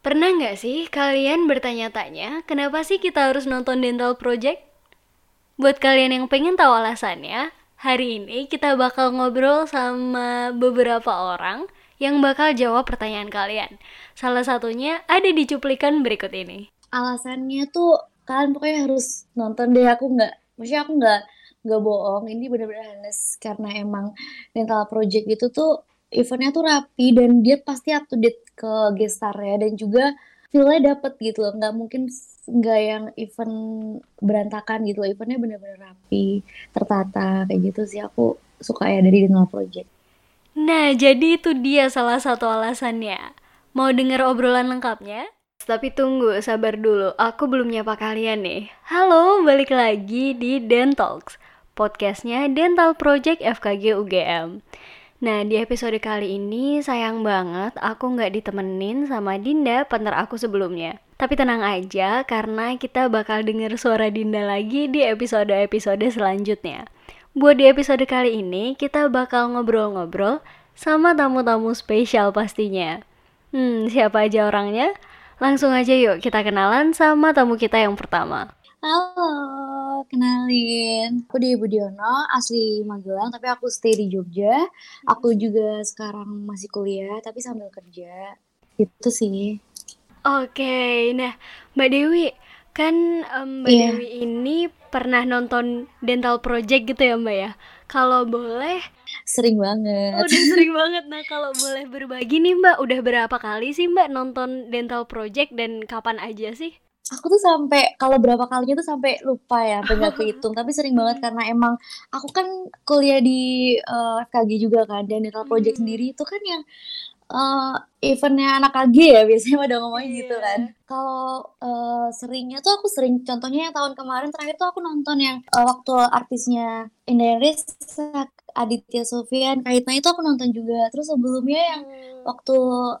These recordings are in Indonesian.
Pernah nggak sih kalian bertanya-tanya kenapa sih kita harus nonton Dental Project? Buat kalian yang pengen tahu alasannya, hari ini kita bakal ngobrol sama beberapa orang yang bakal jawab pertanyaan kalian. Salah satunya ada di cuplikan berikut ini. Alasannya tuh kalian pokoknya harus nonton deh aku nggak, maksudnya aku nggak nggak bohong. Ini bener-bener karena emang Dental Project itu tuh eventnya tuh rapi dan dia pasti up to date ke gestarnya dan juga feelnya dapet gitu loh nggak mungkin nggak yang event berantakan gitu loh eventnya bener-bener rapi tertata kayak gitu sih aku suka ya dari Dental Project Nah, jadi itu dia salah satu alasannya. Mau denger obrolan lengkapnya? Tapi tunggu, sabar dulu. Aku belum nyapa kalian nih. Halo, balik lagi di Dentalks, podcastnya Dental Project FKG UGM. Nah, di episode kali ini sayang banget aku nggak ditemenin sama Dinda, partner aku sebelumnya. Tapi tenang aja, karena kita bakal denger suara Dinda lagi di episode-episode selanjutnya. Buat di episode kali ini, kita bakal ngobrol-ngobrol sama tamu-tamu spesial pastinya. Hmm, siapa aja orangnya? Langsung aja yuk kita kenalan sama tamu kita yang pertama. Halo, kenalin. Aku Dewi Budiono, asli Magelang, tapi aku stay di Jogja. Aku juga sekarang masih kuliah, tapi sambil kerja. Itu sih. Oke, nah Mbak Dewi, kan um, Mbak Iya. Dewi ini pernah nonton Dental Project gitu ya Mbak ya? Kalau boleh, Sering banget. udah sering banget. Nah kalau boleh berbagi nih Mbak, udah berapa kali sih Mbak nonton Dental Project dan kapan aja sih? Aku tuh sampai kalau berapa kalinya tuh sampai lupa ya, sampai nggak kehitung. Tapi sering banget karena emang aku kan kuliah di eh, FKG juga kan, dan Dental Project Hmm. sendiri itu kan yang eh, eventnya anak KG ya biasanya pada ngomongnya gitu Iya. kan. Kalau eh, seringnya tuh aku sering, contohnya yang tahun kemarin terakhir tuh aku nonton yang eh, waktu artisnya Risa, Aditya Sofyan, Kaitna itu aku nonton juga. Terus sebelumnya yang Hmm. waktu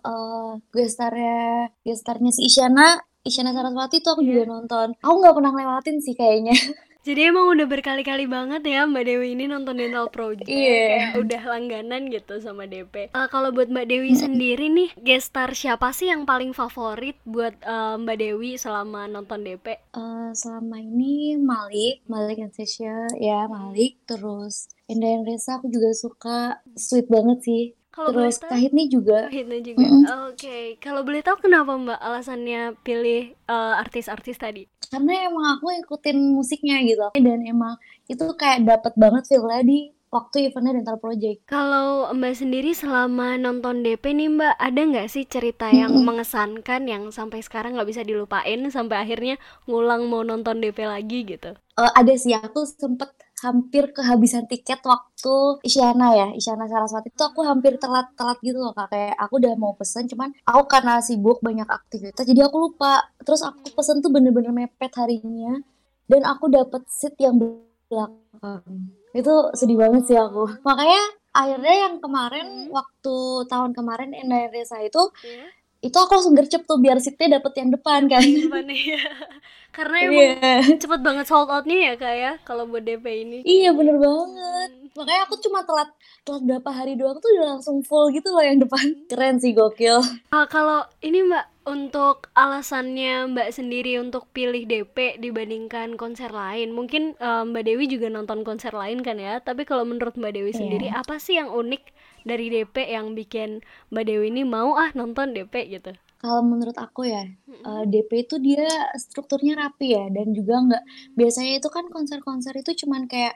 eh gestarnya gestarnya si Isyana Isyana Saraswati tuh aku juga Iya. nonton aku nggak pernah lewatin sih kayaknya Jadi emang udah berkali-kali banget ya Mbak Dewi ini nonton Dental Project Iya. Kayak udah langganan gitu sama DP Eh, Kalau buat Mbak Dewi sendiri nih Gestar siapa sih yang paling favorit buat eh, Mbak Dewi selama nonton DP? Eh, selama ini Malik Malik and Sesha ya Malik terus Indah Resa aku juga suka sweet banget sih Kalau boleh terus tahu Kahitni juga Hidna juga Mm-mm. Oke Kalau boleh tahu kenapa Mbak alasannya pilih eh, artis-artis tadi? karena emang aku ngikutin musiknya gitu dan emang itu kayak dapet banget feel-nya di waktu eventnya Dental Project. Kalau Mbak sendiri selama nonton DP nih Mbak, ada nggak sih cerita yang Mm-mm. mengesankan yang sampai sekarang nggak bisa dilupain sampai akhirnya ngulang mau nonton DP lagi gitu? Eh, ada sih aku sempet hampir kehabisan tiket waktu Isyana ya Isyana Saraswati. Itu aku hampir telat-telat gitu loh kak. Kayak aku udah mau pesen cuman aku karena sibuk banyak aktivitas jadi aku lupa. Terus aku pesen tuh bener-bener mepet harinya dan aku dapet seat yang belakang itu sedih banget sih aku makanya akhirnya yang kemarin Hmm. waktu tahun kemarin Endah Resa itu Iya. itu aku langsung gercep tuh biar seatnya dapet yang depan kan depan ya. Karena emang iya cepet banget sold outnya ya kak ya kalau buat DP ini. Iya bener banget. Hmm. Makanya aku cuma telat telat berapa hari doang tuh udah langsung full gitu loh yang depan. Keren sih gokil. Ah, kalau ini Mbak untuk alasannya Mbak sendiri untuk pilih DP dibandingkan konser lain, mungkin eh, Mbak Dewi juga nonton konser lain kan ya. Tapi kalau menurut Mbak Dewi sendiri, Iya. apa sih yang unik dari DP yang bikin Mbak Dewi ini mau ah nonton DP gitu? Kalau menurut aku ya Mm-mm. eh, DP itu dia strukturnya rapi ya dan juga nggak biasanya itu kan konser-konser itu cuman kayak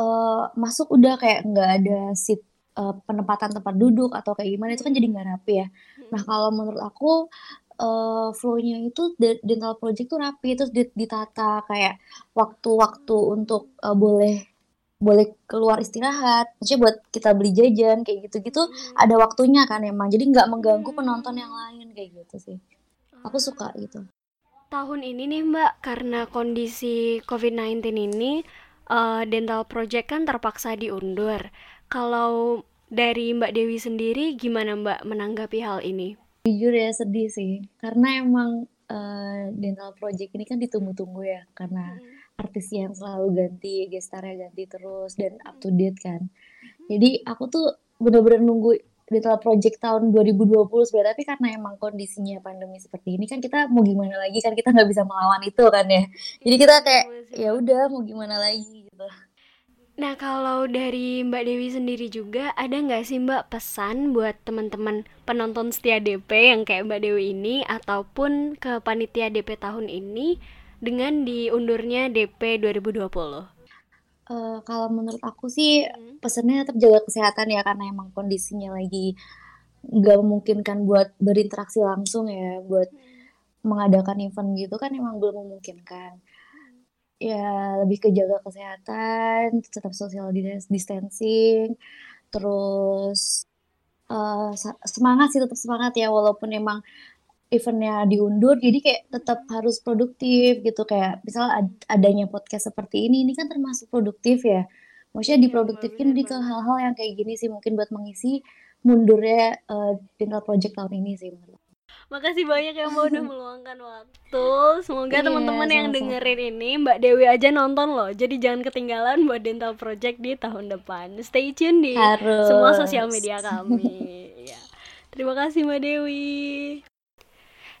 eh, masuk udah kayak nggak ada seat eh, penempatan tempat duduk atau kayak gimana itu kan jadi nggak rapi ya. Nah kalau menurut aku eh, flow-nya itu de- dental project tuh rapi terus di- ditata kayak waktu-waktu untuk eh, boleh boleh keluar istirahat, maksudnya buat kita beli jajan kayak gitu-gitu ada waktunya kan emang, jadi nggak mengganggu penonton yang lain kayak gitu sih. Aku suka gitu. Tahun ini nih Mbak, karena kondisi COVID-19 ini, eh, Dental Project kan terpaksa diundur. Kalau dari Mbak Dewi sendiri, gimana Mbak menanggapi hal ini? Jujur ya sedih sih, karena emang eh, dental project ini kan ditunggu-tunggu ya, karena artis yang selalu ganti, gestarnya ganti terus dan up to date kan. Jadi aku tuh bener-bener nunggu dental project tahun 2020 sebenarnya tapi karena emang kondisinya pandemi seperti ini kan kita mau gimana lagi kan kita nggak bisa melawan itu kan ya. Jadi kita kayak ya udah mau gimana lagi Nah, kalau dari Mbak Dewi sendiri juga, ada nggak sih Mbak pesan buat teman-teman penonton setia DP yang kayak Mbak Dewi ini, ataupun ke panitia DP tahun ini dengan diundurnya DP 2020? Uh, kalau menurut aku sih Hmm. pesannya tetap jaga kesehatan ya karena emang kondisinya lagi nggak memungkinkan buat berinteraksi langsung ya buat mengadakan event gitu kan emang belum memungkinkan. Ya lebih ke jaga kesehatan, tetap social dis- distancing, terus uh, semangat sih tetap semangat ya walaupun emang eventnya diundur jadi kayak tetap harus produktif gitu kayak misal ad- adanya podcast seperti ini ini kan termasuk produktif ya maksudnya Iya, diproduktifin di ke hal-hal yang kayak gini sih mungkin buat mengisi mundurnya uh, dental project tahun ini sih menurut. Makasih banyak ya Mbak udah meluangkan waktu. Semoga Iya, teman-teman yang dengerin ini Mbak Dewi aja nonton loh. Jadi jangan ketinggalan buat Dental Project di tahun depan. Stay tune di semua sosial Harus. media kami. Ya. Terima kasih Mbak Dewi.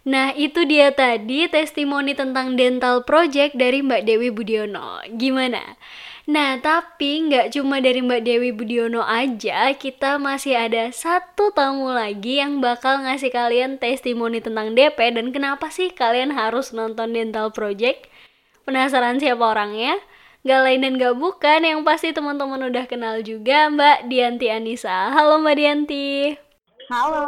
Nah, itu dia tadi testimoni tentang Dental Project dari Mbak Dewi Budiono. Gimana? Nah, tapi nggak cuma dari Mbak Dewi Budiono aja, kita masih ada satu tamu lagi yang bakal ngasih kalian testimoni tentang DP dan kenapa sih kalian harus nonton Dental Project? Penasaran siapa orangnya? Gak lain dan gak bukan, yang pasti teman-teman udah kenal juga Mbak Dianti Anissa. Halo Mbak Dianti. Halo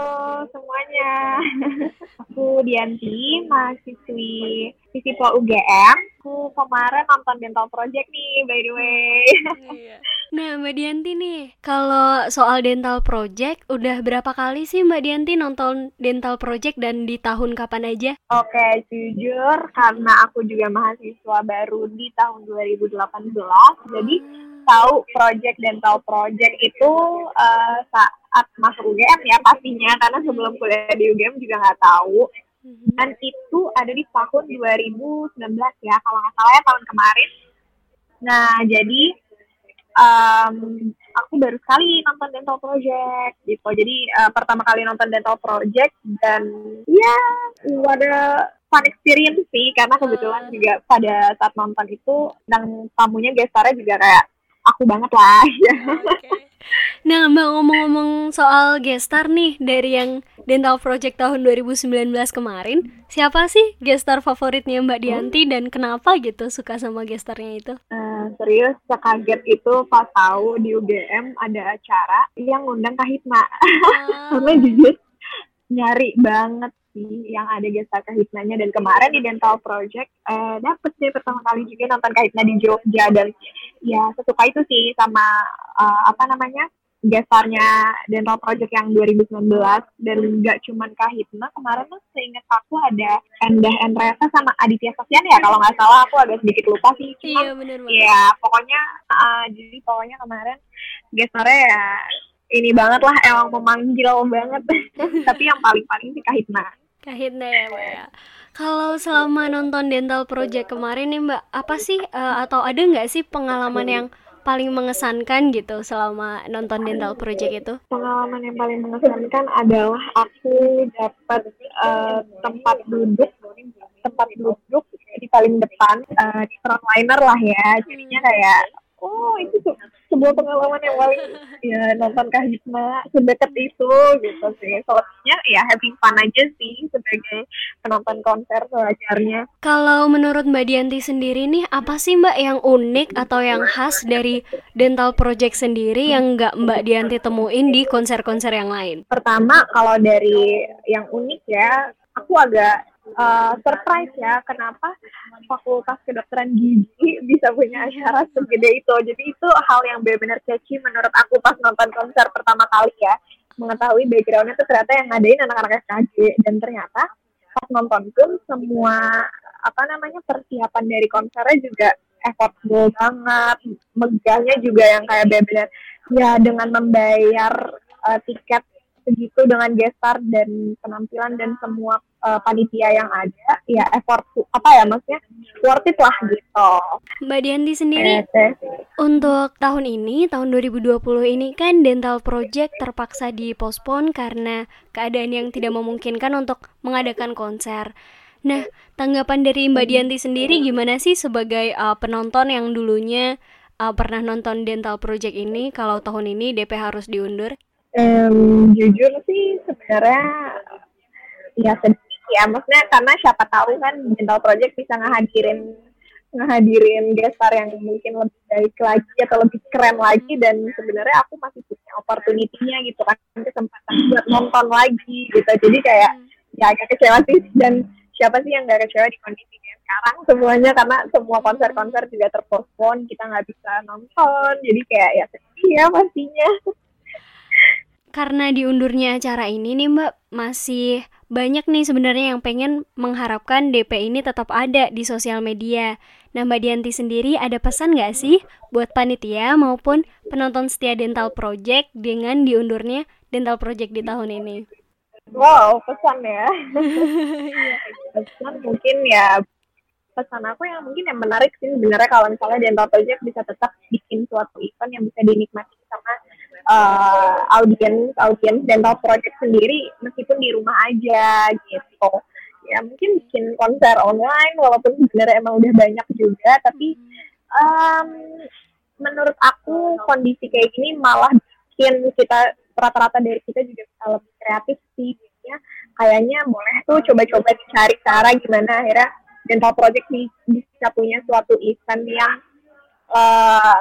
semuanya, aku Dianti, mahasiswi Visipol UGM. Aku kemarin nonton Dental Project nih, by the way. Iya. Nah, Mbak Dianti nih, kalau soal Dental Project, udah berapa kali sih Mbak Dianti nonton Dental Project dan di tahun kapan aja? Oke, jujur karena aku juga mahasiswa baru di tahun 2018, jadi tahu project Dental Project itu eh, saat masuk UGM ya pastinya, karena sebelum kuliah di UGM juga nggak tahu. Dan itu ada di tahun 2019 ya, kalau nggak salah ya tahun kemarin. Nah, jadi em, aku baru sekali nonton Dental Project gitu. Jadi eh, pertama kali nonton Dental Project dan ya ada fun experience sih karena kebetulan Ah. juga pada saat nonton itu dan tamunya gestarnya juga kayak aku banget lah ya. Nah, Mbak ngomong-ngomong soal gestar nih dari yang Dental Project tahun 2019 kemarin, siapa sih gestar favoritnya Mbak Dianti dan kenapa gitu suka sama gestarnya itu? Eh, serius sekaget itu pas tahu di UGM ada acara yang ngundang Kahitna. Karena jujur nyari banget sih yang ada gestar Kahitnanya dan kemarin di Dental Project eh, dapet sih pertama kali juga nonton Kahitna di Jogja. Dan ya sesuka itu sih sama eh, apa namanya gestarnya Dental Project yang 2019 dan nggak cuman Kahitna kemarin tuh seingat aku ada Endah Endresa sama Aditya Sofyan ya kalau nggak salah. Aku agak sedikit lupa sih. Cuma Iya, bener banget. Iya, pokoknya ah, jadi pokoknya kemarin gestarnya ya ini banget lah emang memanggil banget. Tapi yang paling-paling sih Kahitna. Kahitna ya, Mbak ya. Kalau selama nonton Dental Project kemarin nih, Mbak, apa sih eh, atau ada nggak sih pengalaman yang paling mengesankan gitu selama nonton Dental Project itu? Pengalaman yang paling mengesankan adalah aku dapat eh, tempat duduk tempat duduk di paling depan eh, di frontliner lah ya. Jadinya kayak oh itu tuh sebuah pengalaman yang paling ya nonton Kahitna sedekat itu gitu sih. Selebihnya ya having fun aja sih sebagai penonton konser sewajarnya. Kalau menurut Mbak Dianti sendiri nih, apa sih Mbak yang unik atau yang khas dari Dental Project sendiri yang nggak Mbak Dianti temuin di konser-konser yang lain? Pertama kalau dari yang unik ya, aku agak uh, surprise ya kenapa Fakultas Kedokteran Gigi bisa punya acara segede itu. Jadi itu hal yang benar-benar catchy menurut aku pas nonton konser pertama kali ya. Mengetahui backgroundnya tuh ternyata yang ngadain anak-anak SKG dan ternyata pas nonton pun semua apa namanya persiapan dari konsernya juga effortful banget. Megahnya juga yang kayak benar-benar ya dengan membayar uh, tiket segitu dengan gestar dan penampilan dan semua uh, panitia yang ada ya effort apa ya maksudnya worth it lah gitu. Mbak Dianti sendiri untuk tahun ini, tahun 2020 ini kan Dental Project terpaksa dipospon karena keadaan yang tidak memungkinkan untuk mengadakan konser. Nah, tanggapan dari Mbak Dianti sendiri gimana sih sebagai uh, penonton yang dulunya uh, pernah nonton Dental Project ini kalau tahun ini DP harus diundur? Um, jujur sih sebenarnya ya sedih ya maksudnya karena siapa tahu kan Dental Project bisa ngehadirin ngehadirin gestar yang mungkin lebih baik lagi atau lebih keren lagi dan sebenarnya aku masih punya opportunity-nya gitu kan kesempatan buat nonton lagi gitu. Jadi kayak ya agak kecewa sih dan siapa sih yang gak kecewa di kondisi kayak sekarang semuanya karena semua konser-konser juga terpospon kita nggak bisa nonton jadi kayak ya sedih ya pastinya. Karena diundurnya acara ini nih mbak masih banyak nih sebenarnya yang pengen mengharapkan DP ini tetap ada di sosial media. Nah Mbak Dianti sendiri ada pesan nggak sih buat panitia maupun penonton setia Dental Project dengan diundurnya Dental Project di tahun ini? Wow, pesan ya. pesan mungkin ya pesan aku yang mungkin yang menarik sih sebenarnya kalau misalnya Dental Project bisa tetap bikin suatu event yang bisa dinikmati uh, audiens audiens dental project sendiri meskipun di rumah aja gitu. Ya mungkin bikin konser online walaupun sebenarnya emang udah banyak juga tapi um, menurut aku kondisi kayak gini malah bikin kita rata-rata dari kita juga bisa lebih kreatif sih ya kayaknya boleh tuh coba-coba dicari cara gimana akhirnya dental project bisa punya suatu event yang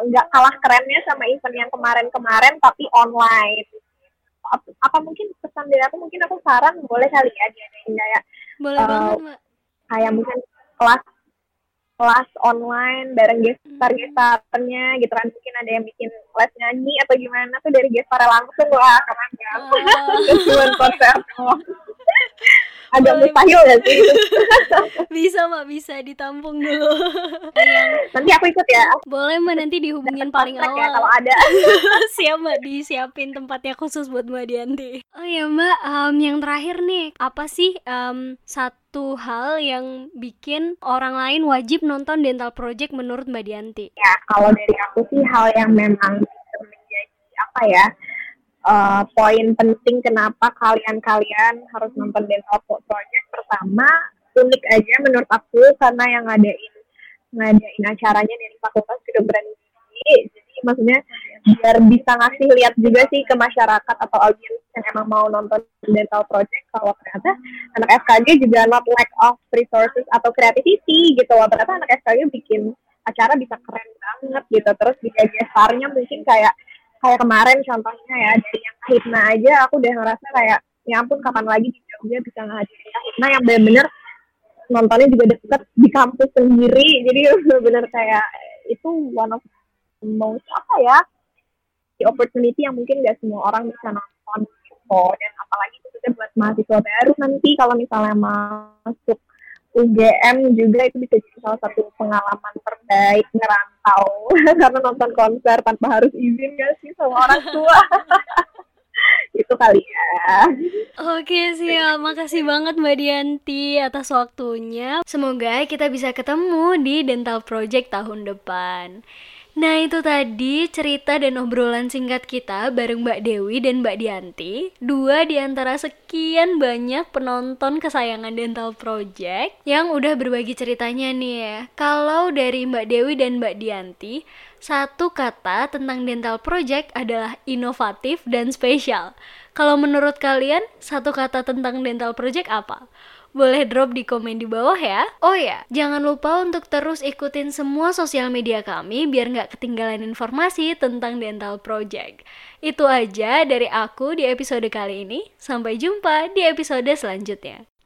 nggak uh, kalah kerennya sama event yang kemarin-kemarin tapi online. Apa, apa mungkin pesan dari aku? Mungkin aku saran boleh kali ya diadain kayak boleh uh, banget mbak. kayak mungkin kelas kelas online bareng gestar gestarnya gitu kan. Mungkin ada yang bikin les nyanyi atau gimana tuh dari gestar langsung lah keren kan oh. konser Boleh. mustahil ya sih? Bisa mbak. Bisa ditampung dulu. Nanti aku ikut ya. Boleh mbak. Nanti dihubungin paling ya, awal. ya, kalau ada. Siap mbak. Disiapin tempatnya khusus buat mbak Dianti. Oh ya mbak. Um, yang terakhir nih. Apa sih um, satu hal yang bikin orang lain wajib nonton Dental Project menurut mbak Dianti? Ya kalau dari aku sih hal yang memang menjadi apa ya uh, poin penting kenapa kalian-kalian harus nonton Dental Project pertama unik aja menurut aku karena yang ngadain ngadain acaranya dari Fakultas Kedokteran Gigi jadi maksudnya biar bisa ngasih lihat juga sih ke masyarakat atau audiens yang emang mau nonton Dental Project kalau ternyata anak FKG juga not lack of resources atau creativity gitu loh. Ternyata anak FKG bikin acara bisa keren banget gitu. Terus juga gestarnya mungkin kayak kayak kemarin contohnya ya dari yang Hipna aja aku udah ngerasa kayak ya ampun kapan lagi di Jogja bisa ngehadirin Hipna yang bener-bener nontonnya juga deket di kampus sendiri. Jadi bener-bener kayak itu one of the most apa ya the opportunity yang mungkin gak semua orang bisa nonton gitu. Dan apalagi itu buat mahasiswa baru nanti kalau misalnya masuk UGM juga itu bisa jadi salah satu pengalaman terbaik ngerantau. Karena nonton konser tanpa harus izin gak sih sama orang tua? Itu kali ya. Oke siap, makasih banget Mbak Dianti atas waktunya. Semoga kita bisa ketemu di Dental Project tahun depan Nah itu tadi cerita dan obrolan singkat kita bareng Mbak Dewi dan Mbak Dianti. Dua di antara sekian banyak penonton kesayangan Dental Project Yang udah berbagi ceritanya nih ya. Kalau dari Mbak Dewi dan Mbak Dianti Satu kata tentang Dental Project adalah inovatif dan spesial. Kalau menurut kalian satu kata tentang Dental Project apa? Boleh drop di komen di bawah ya. Oh ya, jangan lupa untuk terus ikutin semua sosial media kami biar nggak ketinggalan informasi tentang Dental Project. Itu aja dari aku di episode kali ini. Sampai jumpa di episode selanjutnya.